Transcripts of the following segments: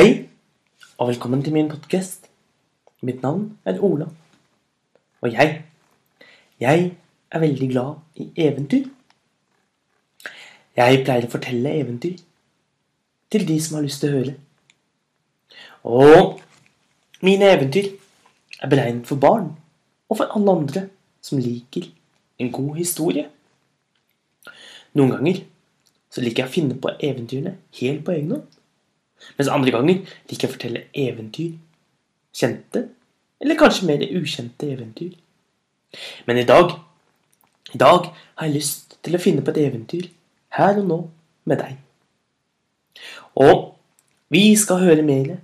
Hei, og velkommen til min podkast. Mitt navn er Ola. Og jeg, jeg er veldig glad i eventyr. Jeg pleier å fortelle eventyr til de som har lyst til å høre. Og mine eventyr er beregnet for barn og for alle andre som liker en god historie. Noen ganger så liker jeg å finne på eventyrene helt på egen hånd. Mens andre ganger jeg å fortelle eventyr. Kjente, eller kanskje mer ukjente eventyr. Men i dag i dag har jeg lyst til å finne på et eventyr her og nå med deg. Og vi skal høre mer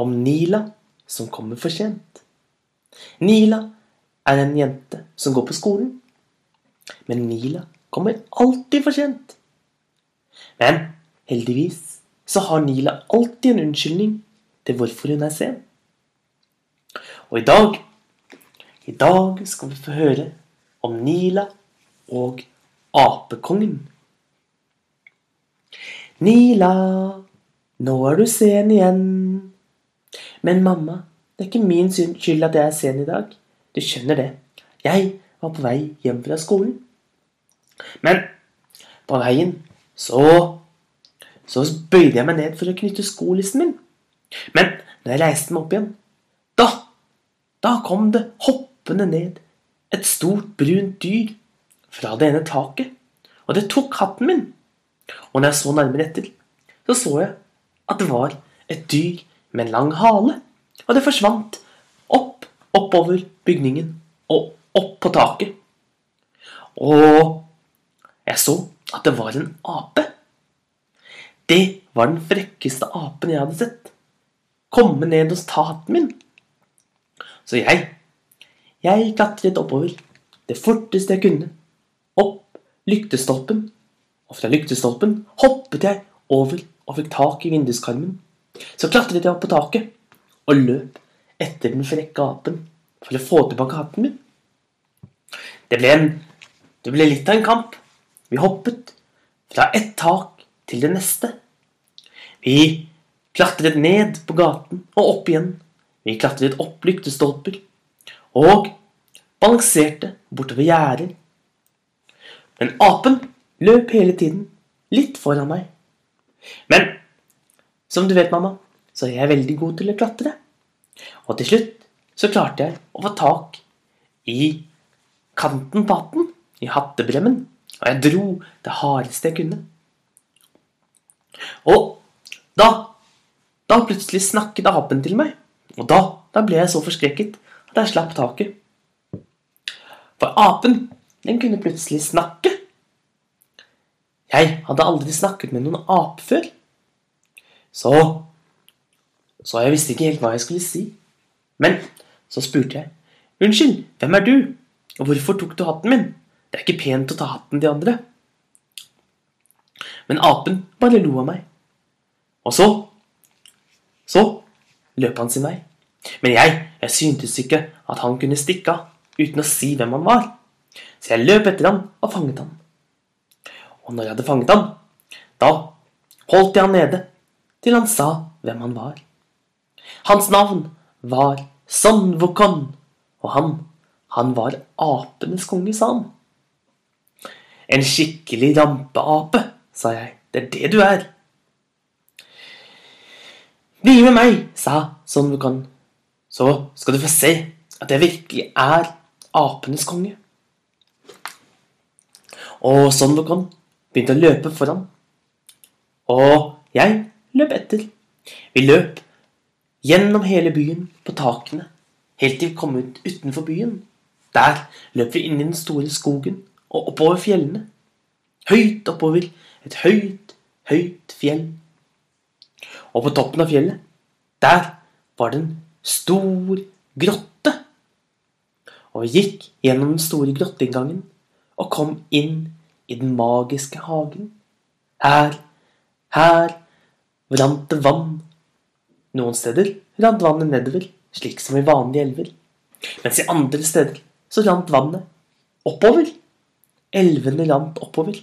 om Nila som kommer for sent. Nila er en jente som går på skolen. Men Nila kommer alltid for sent. Men heldigvis så har Nila alltid en unnskyldning til hvorfor hun er sen. Og i dag I dag skal vi få høre om Nila og apekongen. Nila, nå er du sen igjen. Men mamma, det er ikke min skyld at jeg er sen i dag. Du skjønner det. Jeg var på vei hjem fra skolen. Men på veien så så bøyde jeg meg ned for å knytte skolissen min. Men når jeg reiste meg opp igjen, da da kom det hoppende ned et stort, brunt dyr fra det ene taket. Og det tok hatten min. Og når jeg så nærmere etter, så så jeg at det var et dyr med en lang hale. Og det forsvant opp, oppover bygningen og opp på taket. Og jeg så at det var en ape. Det var den frekkeste apen jeg hadde sett. Komme ned hos taten min. Så jeg jeg klatret oppover det forteste jeg kunne. Opp lyktestolpen. Og fra lyktestolpen hoppet jeg over og fikk tak i vinduskarmen. Så klatret jeg opp på taket og løp etter den frekke apen for å få tilbake hatten min. Det ble, en, det ble litt av en kamp. Vi hoppet fra ett tak til det neste. Vi klatret ned på gaten og opp igjen. Vi klatret opp lyktestolper og balanserte bortover gjerder. Men apen løp hele tiden litt foran meg. Men som du vet, mamma, så er jeg veldig god til å klatre. Og til slutt så klarte jeg å få tak i kanten på hatten, i hattebremmen, og jeg dro det hardeste jeg kunne. Og da da plutselig snakket apen til meg, og da, da ble jeg så forskrekket at jeg slapp taket. For apen, den kunne plutselig snakke. Jeg hadde aldri snakket med noen ape før. Så Så jeg visste ikke helt hva jeg skulle si. Men så spurte jeg. Unnskyld, hvem er du? Og hvorfor tok du hatten min? Det er ikke pent å ta hatten til andre. Men apen bare lo av meg. Og så Så løp han sin vei. Men jeg, jeg syntes ikke at han kunne stikke av uten å si hvem han var. Så jeg løp etter ham og fanget ham. Og når jeg hadde fanget ham, da holdt jeg han nede til han sa hvem han var. Hans navn var Son og han, han var apenes konge, sa han. En skikkelig rampeape, sa jeg. Det er det du er. Bli med meg, sa Son Wukon så skal du få se at jeg virkelig er apenes konge. Og Sondokon begynte å løpe foran. Og jeg løp etter. Vi løp gjennom hele byen, på takene, helt til vi kom ut utenfor byen. Der løp vi inn i den store skogen og oppover fjellene. Høyt oppover et høyt, høyt fjell. Og på toppen av fjellet, der var det en stor grotte. Og vi gikk gjennom den store grotteinngangen og kom inn i den magiske hagen. Her, her rant det vann. Noen steder rant vannet nedover, slik som i vanlige elver. Mens i andre steder så rant vannet oppover. Elvene rant oppover.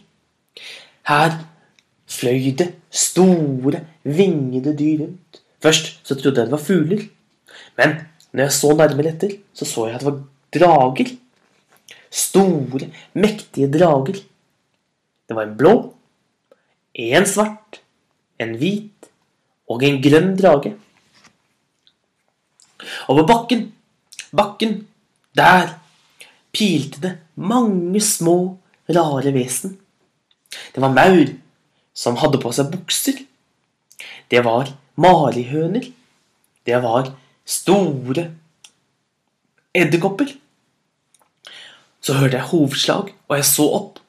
Her fløy det store, vingede dyr rundt. Først så trodde jeg det var fugler. Men når jeg så nærmere etter, så så jeg at det var drager. Store, mektige drager. Det var en blå, en svart, en hvit og en grønn drage. Og på bakken, bakken, der pilte det mange små, rare vesen. Det var maur som hadde på seg bukser. Det var marihøner. Det var store edderkopper. Så hørte jeg hovslag, og jeg så opp,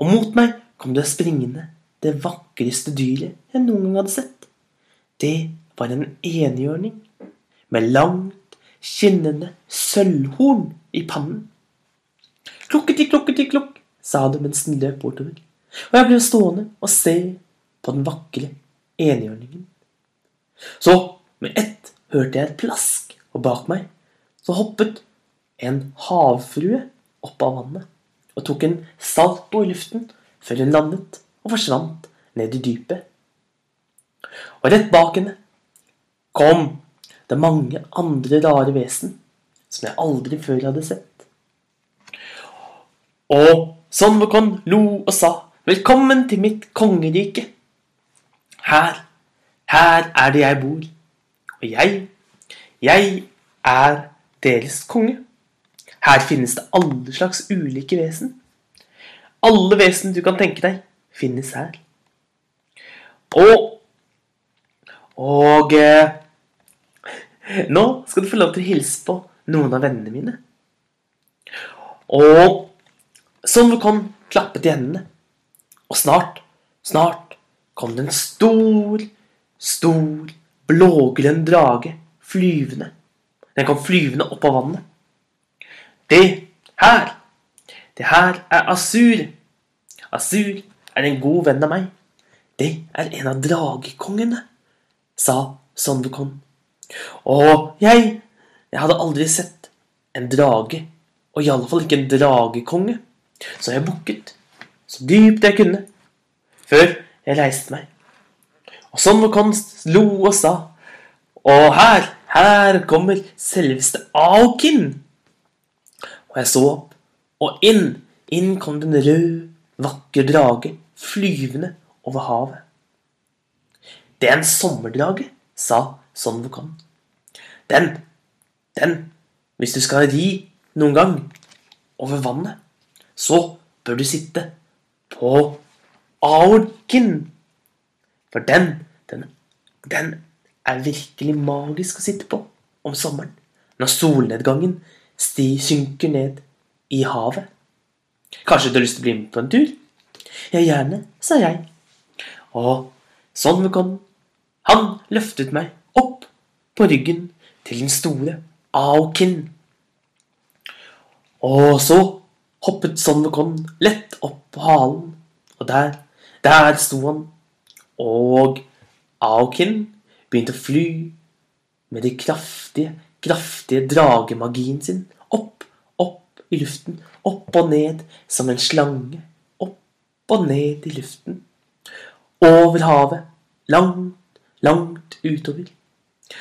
og mot meg kom det springende det vakreste dyret jeg noen gang hadde sett. Det var en enhjørning med langt, skinnende sølvhorn i pannen. Klukketi, klukketi, klukk, sa det mens den løp bortover, og jeg ble stående og se på den vakre enhjørningen. Så med ett hørte jeg et plask, og bak meg så hoppet en havfrue opp av vannet og tok en salto i luften før hun landet og forsvant ned i dypet. Og rett bak henne kom det mange andre rare vesen som jeg aldri før hadde sett. Og Sonvokon lo og sa, 'Velkommen til mitt kongerike'. Her, her er det jeg bor. Og jeg, jeg er deres konge. Her finnes det alle slags ulike vesen. Alle vesen du kan tenke deg, finnes her. Og Og eh, Nå skal du få lov til å hilse på noen av vennene mine. Og sånn du kan klappe til hendene. Og snart, snart kom det en stor, stor blågrønn drage flyvende. Den kom flyvende opp av vannet. Det her, det her er Asur. Asur er en god venn av meg. Det er en av dragekongene, sa Sondekon. Og jeg, jeg hadde aldri sett en drage, og iallfall ikke en dragekonge. Så jeg bukket så dypt jeg kunne, før jeg reiste meg. Og sånn Sondekon lo og sa, og her, her kommer selveste Aokin. Og jeg så opp, og inn, inn kom den rød, vakre drage flyvende over havet. Det er en sommerdrage, sa Son Wukong. Den, den, hvis du skal ri noen gang over vannet, så bør du sitte på Aorkin. For den, den, den er virkelig magisk å sitte på om sommeren. Når solnedgangen sti synker ned i havet. Kanskje du har lyst til å bli med på en tur? Ja, gjerne, sa jeg. Og sånn kom Han løftet meg opp på ryggen til den store Aokin. Og så hoppet Sonvekon lett opp på halen, og der, der sto han. Og Aokin begynte å fly med de kraftige, kraftige dragemagien sin opp, opp i luften, opp og ned som en slange. Opp og ned i luften. Over havet. Langt, langt utover.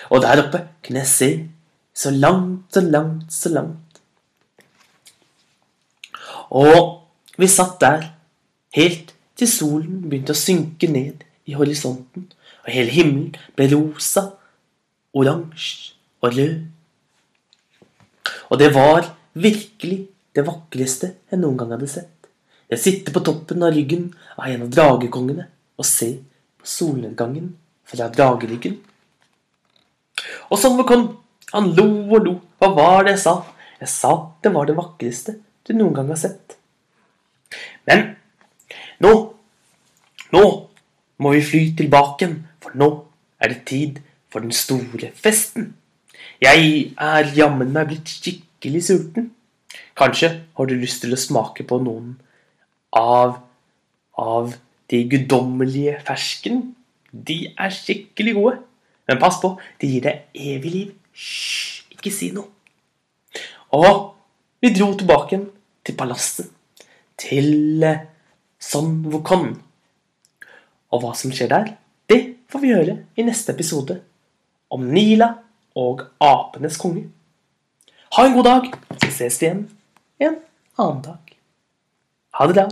Og der oppe kunne jeg se så langt, så langt, så langt. Og vi satt der helt til solen begynte å synke ned i horisonten, og hele himmelen ble rosa, oransje og rød. Og det var virkelig det vakreste jeg noen gang hadde sett. Jeg sitter på toppen av ryggen av en av dragekongene og ser på solnedgangen fra drageryggen. Og sånn kom han lo og lo. Hva var det jeg sa? Jeg sa det var det vakreste du noen gang har sett. Men nå Nå må vi fly tilbake, for nå er det tid for den store festen. Jeg er jammen meg blitt skikkelig sulten. Kanskje har du lyst til å smake på noen av av de guddommelige fersken. De er skikkelig gode. Men pass på, de gir deg evig liv. Hysj, ikke si noe. Og vi dro tilbake til palasset. Til eh, Son Wukon. Og hva som skjer der, det får vi høre i neste episode om Nila og apenes konge. Ha en god dag, så ses vi igjen en annen dag. Ha det bra.